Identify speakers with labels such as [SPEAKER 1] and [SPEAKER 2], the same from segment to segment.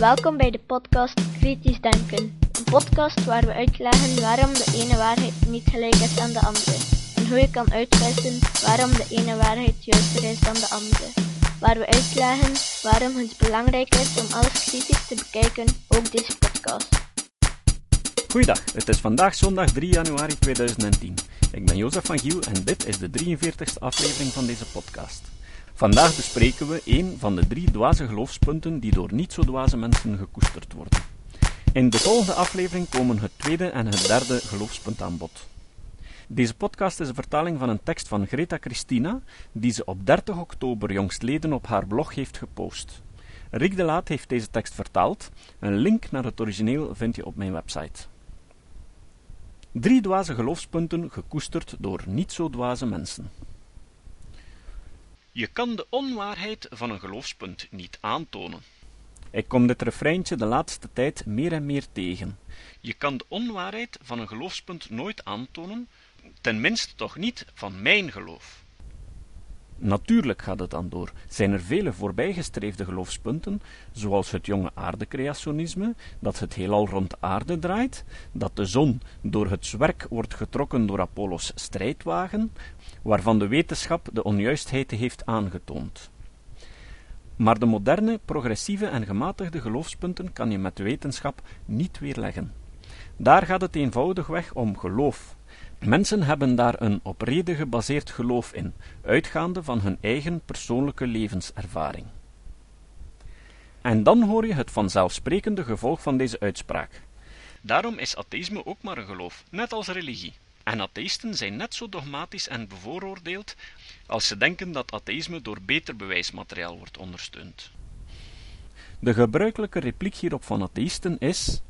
[SPEAKER 1] Welkom bij de podcast Kritisch Denken. Een podcast waar we uitleggen waarom de ene waarheid niet gelijk is aan de andere. En hoe je kan uitwissen waarom de ene waarheid juister is dan de andere. Waar we uitleggen waarom het belangrijk is om alles kritisch te bekijken, ook deze podcast.
[SPEAKER 2] Goeiedag, het is vandaag zondag 3 januari 2010. Ik ben Jozef van Giel en dit is de 43ste aflevering van deze podcast. Vandaag bespreken we een van de drie dwaze geloofspunten die door niet zo dwaze mensen gekoesterd worden. In de volgende aflevering komen het tweede en het derde geloofspunt aan bod. Deze podcast is een vertaling van een tekst van Greta Christina, die ze op 30 oktober jongstleden op haar blog heeft gepost. Rick de Laat heeft deze tekst vertaald. Een link naar het origineel vind je op mijn website. Drie dwaze geloofspunten gekoesterd door niet zo dwaze mensen. Je kan de onwaarheid van een geloofspunt niet aantonen. Ik kom dit refreintje de laatste tijd meer en meer tegen. Je kan de onwaarheid van een geloofspunt nooit aantonen, tenminste toch niet van mijn geloof. Natuurlijk gaat het dan door. Zijn er vele voorbijgestreefde geloofspunten, zoals het jonge aardecreationisme, dat het heelal rond aarde draait, dat de zon door het zwerk wordt getrokken door Apollo's strijdwagen, waarvan de wetenschap de onjuistheid heeft aangetoond. Maar de moderne, progressieve en gematigde geloofspunten kan je met wetenschap niet weerleggen. Daar gaat het eenvoudigweg om geloof, Mensen hebben daar een op reden gebaseerd geloof in, uitgaande van hun eigen persoonlijke levenservaring. En dan hoor je het vanzelfsprekende gevolg van deze uitspraak. Daarom is atheïsme ook maar een geloof, net als religie. En atheïsten zijn net zo dogmatisch en bevooroordeeld als ze denken dat atheïsme door beter bewijsmateriaal wordt ondersteund. De gebruikelijke repliek hierop van atheïsten is: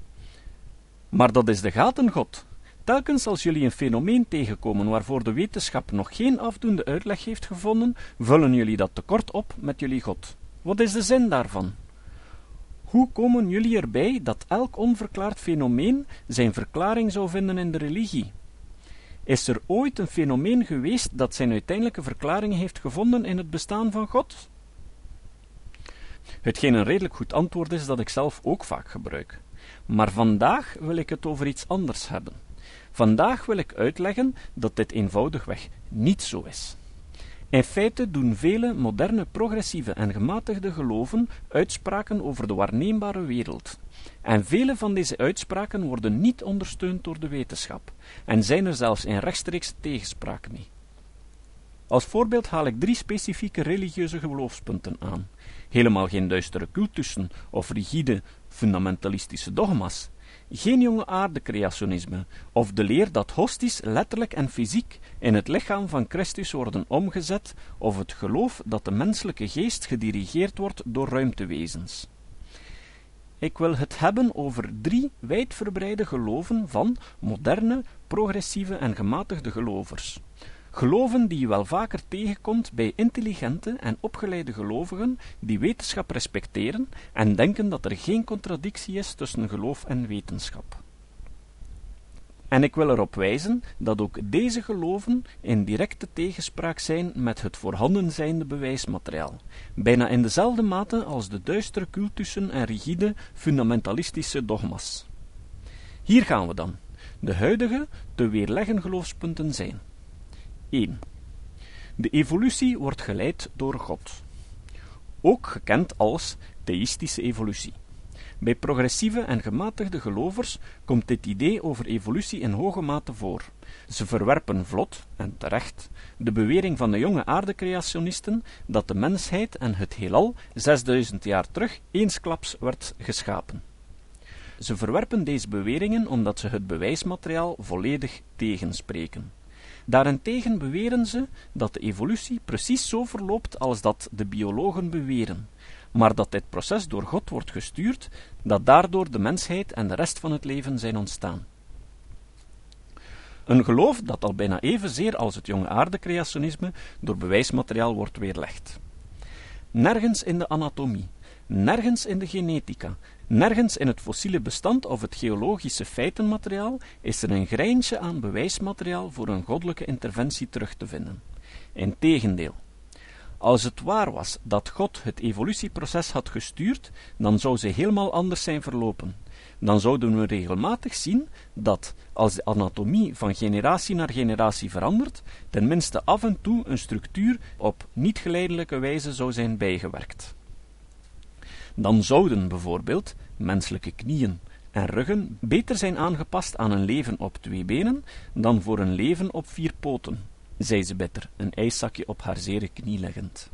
[SPEAKER 2] Maar dat is de gatengod, Telkens als jullie een fenomeen tegenkomen waarvoor de wetenschap nog geen afdoende uitleg heeft gevonden, vullen jullie dat tekort op met jullie God. Wat is de zin daarvan? Hoe komen jullie erbij dat elk onverklaard fenomeen zijn verklaring zou vinden in de religie? Is er ooit een fenomeen geweest dat zijn uiteindelijke verklaring heeft gevonden in het bestaan van God? Hetgeen een redelijk goed antwoord is dat ik zelf ook vaak gebruik. Maar vandaag wil ik het over iets anders hebben. Vandaag wil ik uitleggen dat dit eenvoudigweg niet zo is. In feite doen vele moderne progressieve en gematigde geloven uitspraken over de waarneembare wereld. En vele van deze uitspraken worden niet ondersteund door de wetenschap, en zijn er zelfs in rechtstreeks tegenspraak mee. Als voorbeeld haal ik drie specifieke religieuze geloofspunten aan. Helemaal geen duistere cultussen of rigide fundamentalistische dogma's, geen jonge aarde-creationisme, of de leer dat hosties letterlijk en fysiek in het lichaam van Christus worden omgezet, of het geloof dat de menselijke geest gedirigeerd wordt door ruimtewezens. Ik wil het hebben over drie wijdverbreide geloven van moderne, progressieve en gematigde gelovers. Geloven die je wel vaker tegenkomt bij intelligente en opgeleide gelovigen die wetenschap respecteren en denken dat er geen contradictie is tussen geloof en wetenschap. En ik wil erop wijzen dat ook deze geloven in directe tegenspraak zijn met het voorhanden zijnde bewijsmateriaal, bijna in dezelfde mate als de duistere cultussen en rigide fundamentalistische dogma's. Hier gaan we dan. De huidige te weerleggen geloofspunten zijn 1. De evolutie wordt geleid door God. Ook gekend als theïstische evolutie. Bij progressieve en gematigde gelovers komt dit idee over evolutie in hoge mate voor. Ze verwerpen vlot, en terecht, de bewering van de jonge aardecreationisten dat de mensheid en het heelal 6000 jaar terug eensklaps werd geschapen. Ze verwerpen deze beweringen omdat ze het bewijsmateriaal volledig tegenspreken. Daarentegen beweren ze dat de evolutie precies zo verloopt als dat de biologen beweren, maar dat dit proces door God wordt gestuurd, dat daardoor de mensheid en de rest van het leven zijn ontstaan. Een geloof dat al bijna evenzeer als het jonge aardecreationisme door bewijsmateriaal wordt weerlegd. Nergens in de anatomie, nergens in de genetica, Nergens in het fossiele bestand of het geologische feitenmateriaal is er een greintje aan bewijsmateriaal voor een goddelijke interventie terug te vinden. Integendeel, Als het waar was dat God het evolutieproces had gestuurd, dan zou ze helemaal anders zijn verlopen. Dan zouden we regelmatig zien dat, als de anatomie van generatie naar generatie verandert, tenminste af en toe een structuur op niet geleidelijke wijze zou zijn bijgewerkt. Dan zouden bijvoorbeeld menselijke knieën en ruggen beter zijn aangepast aan een leven op twee benen dan voor een leven op vier poten, zei ze bitter, een ijszakje op haar zere knie leggend.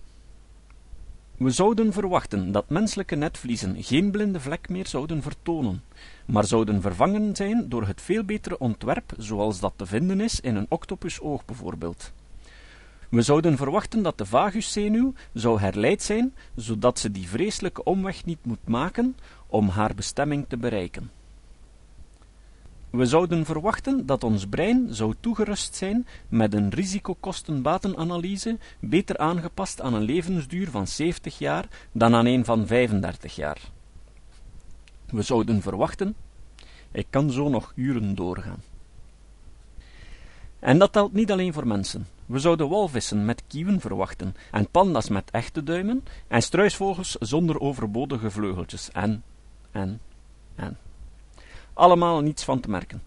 [SPEAKER 2] We zouden verwachten dat menselijke netvliezen geen blinde vlek meer zouden vertonen, maar zouden vervangen zijn door het veel betere ontwerp zoals dat te vinden is in een octopusoog bijvoorbeeld. We zouden verwachten dat de vaguszenuw zou herleid zijn, zodat ze die vreselijke omweg niet moet maken om haar bestemming te bereiken. We zouden verwachten dat ons brein zou toegerust zijn met een risicokosten-batenanalyse beter aangepast aan een levensduur van 70 jaar dan aan een van 35 jaar. We zouden verwachten, ik kan zo nog uren doorgaan. En dat telt niet alleen voor mensen. We zouden walvissen met kieven verwachten, en panda's met echte duimen, en struisvogels zonder overbodige vleugeltjes, en, en, en. Allemaal niets van te merken.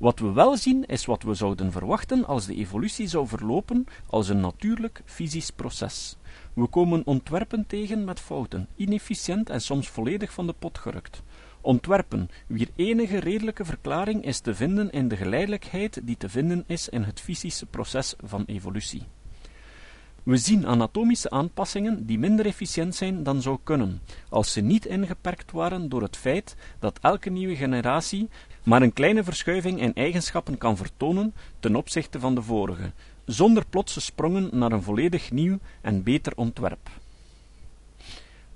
[SPEAKER 2] Wat we wel zien, is wat we zouden verwachten als de evolutie zou verlopen als een natuurlijk fysisch proces. We komen ontwerpen tegen met fouten, inefficiënt en soms volledig van de pot gerukt. Ontwerpen, wier enige redelijke verklaring is te vinden in de geleidelijkheid die te vinden is in het fysische proces van evolutie. We zien anatomische aanpassingen die minder efficiënt zijn dan zou kunnen, als ze niet ingeperkt waren door het feit dat elke nieuwe generatie maar een kleine verschuiving in eigenschappen kan vertonen ten opzichte van de vorige, zonder plotse sprongen naar een volledig nieuw en beter ontwerp.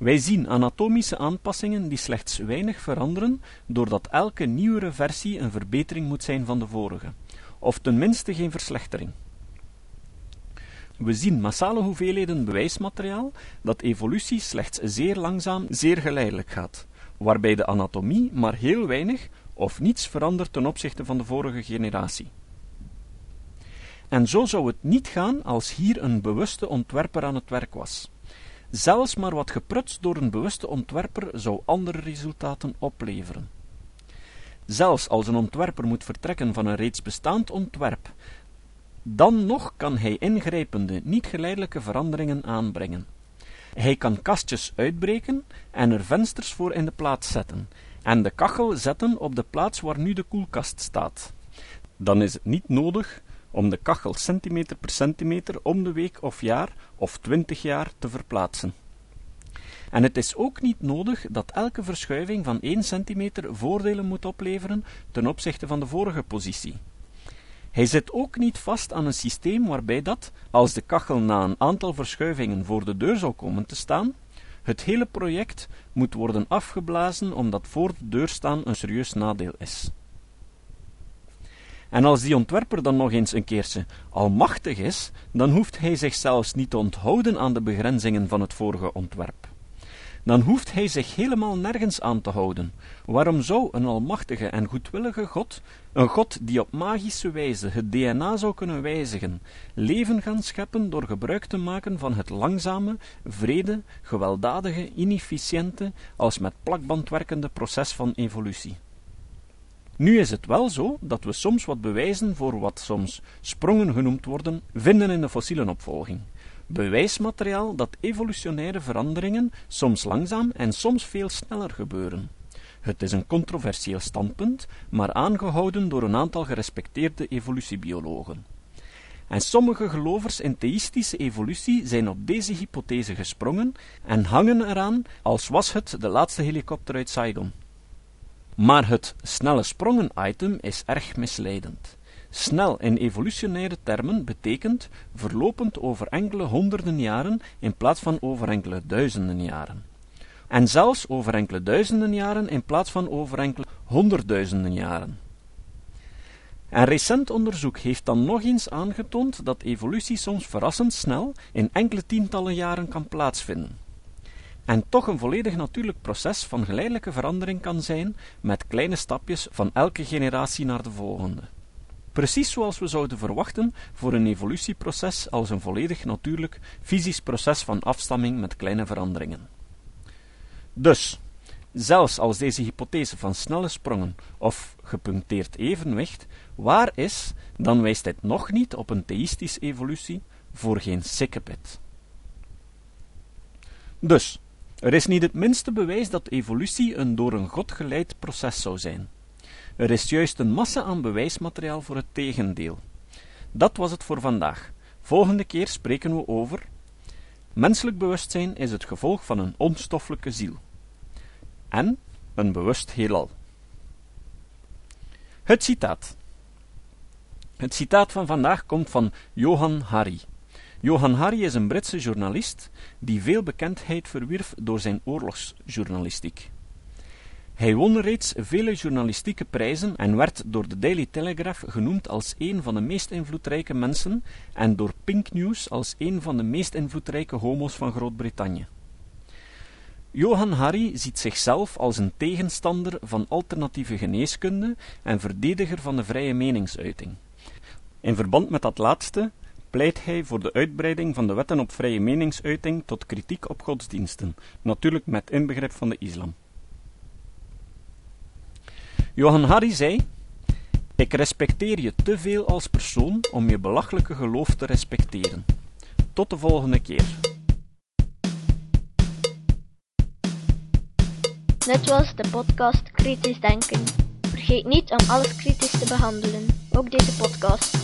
[SPEAKER 2] Wij zien anatomische aanpassingen die slechts weinig veranderen, doordat elke nieuwere versie een verbetering moet zijn van de vorige, of tenminste geen verslechtering. We zien massale hoeveelheden bewijsmateriaal dat evolutie slechts zeer langzaam, zeer geleidelijk gaat, waarbij de anatomie maar heel weinig of niets verandert ten opzichte van de vorige generatie. En zo zou het niet gaan als hier een bewuste ontwerper aan het werk was. Zelfs maar wat geprutst door een bewuste ontwerper zou andere resultaten opleveren. Zelfs als een ontwerper moet vertrekken van een reeds bestaand ontwerp, dan nog kan hij ingrijpende, niet geleidelijke veranderingen aanbrengen. Hij kan kastjes uitbreken en er vensters voor in de plaats zetten, en de kachel zetten op de plaats waar nu de koelkast staat. Dan is het niet nodig om de kachel centimeter per centimeter om de week of jaar of twintig jaar te verplaatsen. En het is ook niet nodig dat elke verschuiving van 1 centimeter voordelen moet opleveren ten opzichte van de vorige positie. Hij zit ook niet vast aan een systeem waarbij dat, als de kachel na een aantal verschuivingen voor de deur zou komen te staan, het hele project moet worden afgeblazen omdat voor de deur staan een serieus nadeel is. En als die ontwerper dan nog eens een keertje almachtig is, dan hoeft hij zich zelfs niet te onthouden aan de begrenzingen van het vorige ontwerp. Dan hoeft hij zich helemaal nergens aan te houden. Waarom zou een almachtige en goedwillige God, een God die op magische wijze het DNA zou kunnen wijzigen, leven gaan scheppen door gebruik te maken van het langzame, vrede, gewelddadige, inefficiënte, als met plakband werkende proces van evolutie? Nu is het wel zo dat we soms wat bewijzen voor wat soms sprongen genoemd worden, vinden in de fossiele opvolging. Bewijsmateriaal dat evolutionaire veranderingen soms langzaam en soms veel sneller gebeuren. Het is een controversieel standpunt, maar aangehouden door een aantal gerespecteerde evolutiebiologen. En sommige gelovers in theïstische evolutie zijn op deze hypothese gesprongen en hangen eraan als was het de laatste helikopter uit Saigon. Maar het snelle sprongen-item is erg misleidend. Snel in evolutionaire termen betekent verlopend over enkele honderden jaren in plaats van over enkele duizenden jaren. En zelfs over enkele duizenden jaren in plaats van over enkele honderdduizenden jaren. En recent onderzoek heeft dan nog eens aangetoond dat evolutie soms verrassend snel in enkele tientallen jaren kan plaatsvinden en toch een volledig natuurlijk proces van geleidelijke verandering kan zijn, met kleine stapjes van elke generatie naar de volgende. Precies zoals we zouden verwachten voor een evolutieproces als een volledig natuurlijk fysisch proces van afstamming met kleine veranderingen. Dus, zelfs als deze hypothese van snelle sprongen of gepuncteerd evenwicht waar is, dan wijst dit nog niet op een theïstische evolutie voor geen sikkepit. Dus, er is niet het minste bewijs dat evolutie een door een god geleid proces zou zijn. Er is juist een massa aan bewijsmateriaal voor het tegendeel. Dat was het voor vandaag. Volgende keer spreken we over Menselijk bewustzijn is het gevolg van een onstoffelijke ziel. En een bewust heelal. Het citaat. Het citaat van vandaag komt van Johan Hari. Johan Hari is een Britse journalist die veel bekendheid verwierf door zijn oorlogsjournalistiek. Hij won reeds vele journalistieke prijzen en werd door de Daily Telegraph genoemd als een van de meest invloedrijke mensen en door Pink News als een van de meest invloedrijke homo's van Groot-Brittannië. Johan Hari ziet zichzelf als een tegenstander van alternatieve geneeskunde en verdediger van de vrije meningsuiting. In verband met dat laatste pleit hij voor de uitbreiding van de wetten op vrije meningsuiting tot kritiek op godsdiensten, natuurlijk met inbegrip van de islam. Johan Harry zei: Ik respecteer je te veel als persoon om je belachelijke geloof te respecteren. Tot de volgende keer.
[SPEAKER 1] Dit was de podcast Kritisch Denken. Vergeet niet om alles kritisch te behandelen, ook deze podcast.